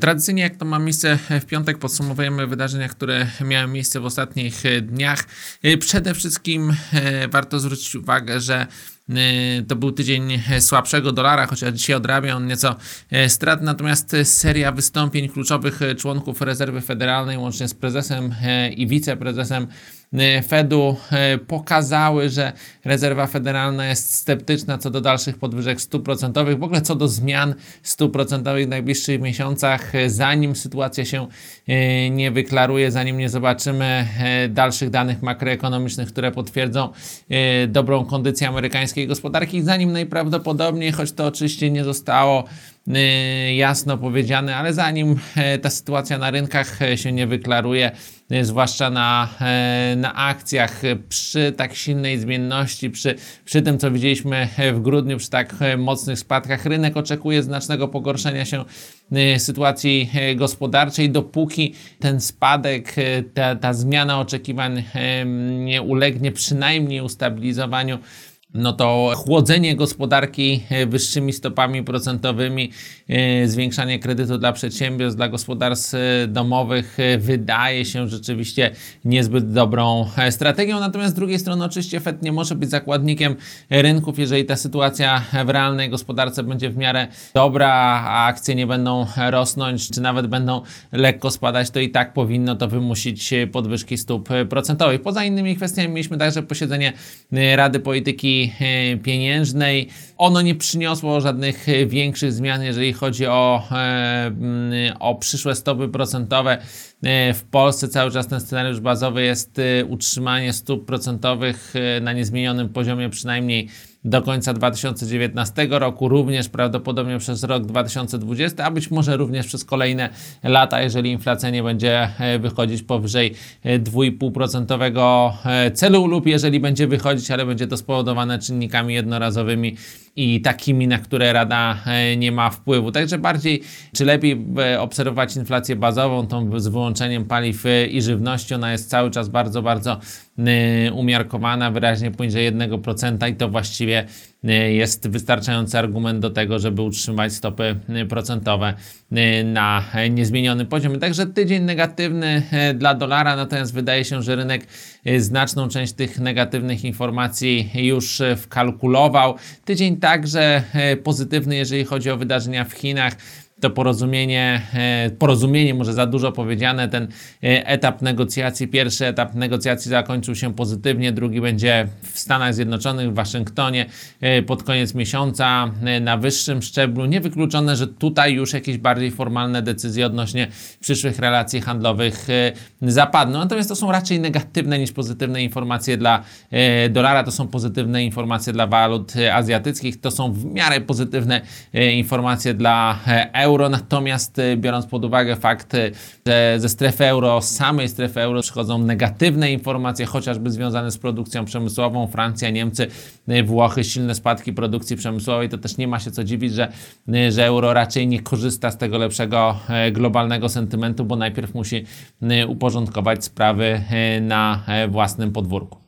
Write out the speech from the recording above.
Tradycyjnie, jak to ma miejsce w piątek, podsumowujemy wydarzenia, które miały miejsce w ostatnich dniach. Przede wszystkim e, warto zwrócić uwagę, że e, to był tydzień słabszego dolara, chociaż dzisiaj odrabia on nieco e, strat, natomiast seria wystąpień kluczowych członków rezerwy federalnej, łącznie z prezesem i wiceprezesem E, Fedu e, pokazały, że rezerwa federalna jest sceptyczna co do dalszych podwyżek stóp procentowych, w ogóle co do zmian stóp procentowych w najbliższych miesiącach, e, zanim sytuacja się nie wyklaruje, zanim nie zobaczymy dalszych danych makroekonomicznych, które potwierdzą dobrą kondycję amerykańskiej gospodarki, zanim najprawdopodobniej, choć to oczywiście nie zostało jasno powiedziane, ale zanim ta sytuacja na rynkach się nie wyklaruje, zwłaszcza na, na akcjach, przy tak silnej zmienności, przy, przy tym, co widzieliśmy w grudniu, przy tak mocnych spadkach, rynek oczekuje znacznego pogorszenia się sytuacji gospodarczej, dopóki ten spadek, ta, ta zmiana oczekiwań nie ulegnie przynajmniej ustabilizowaniu no to chłodzenie gospodarki e, wyższymi stopami procentowymi, e, zwiększanie kredytu dla przedsiębiorstw, dla gospodarstw e, domowych wydaje się rzeczywiście niezbyt dobrą strategią. Natomiast z drugiej strony oczywiście Fed nie może być zakładnikiem rynków, jeżeli ta sytuacja w realnej gospodarce będzie w miarę dobra, a akcje nie będą rosnąć, czy nawet będą lekko spadać, to i tak powinno to wymusić podwyżki stóp procentowych. Poza innymi kwestiami mieliśmy także posiedzenie Rady Polityki E, pieniężnej. Ono nie przyniosło żadnych e, większych zmian, jeżeli chodzi o, e, o przyszłe stopy procentowe. W Polsce cały czas ten scenariusz bazowy jest utrzymanie stóp procentowych na niezmienionym poziomie przynajmniej do końca 2019 roku, również prawdopodobnie przez rok 2020, a być może również przez kolejne lata, jeżeli inflacja nie będzie e, wychodzić powyżej 2,5% e, celu lub jeżeli będzie wychodzić, ale będzie to spowodowane czynnikami jednorazowymi i takimi, na które Rada e, nie ma wpływu. Także bardziej, czy lepiej obserwować inflację bazową, tą z wyłączeniem paliw i żywności, ona jest cały czas bardzo, bardzo umiarkowana, wyraźnie poniżej 1% i to właściwie jest wystarczający argument do tego, żeby utrzymać stopy procentowe na niezmienionym poziomie. Także tydzień negatywny dla dolara, natomiast wydaje się, że rynek znaczną część tych negatywnych informacji już wkalkulował. Tydzień także pozytywny, jeżeli chodzi o wydarzenia w Chinach to porozumienie, e, porozumienie może za dużo powiedziane, ten e, etap negocjacji, pierwszy etap negocjacji zakończył się pozytywnie, drugi będzie w Stanach Zjednoczonych, w Waszyngtonie e, pod koniec miesiąca na wyższym szczeblu. Niewykluczone, że tutaj już jakieś bardziej formalne decyzje odnośnie przyszłych relacji handlowych zapadną. Natomiast to są raczej negatywne niż pozytywne informacje dla dolara, to są pozytywne informacje dla walut azjatyckich, to są w miarę pozytywne informacje dla euro euro, natomiast y, biorąc pod uwagę fakt, y, że ze strefy euro, z samej strefy euro przychodzą negatywne informacje, chociażby związane z produkcją przemysłową, Francja, Niemcy, y, Włochy, silne spadki produkcji przemysłowej, to też nie ma się co dziwić, że, że euro raczej nie korzysta z tego lepszego globalnego sentymentu, bo najpierw musi uporządkować sprawy na własnym podwórku.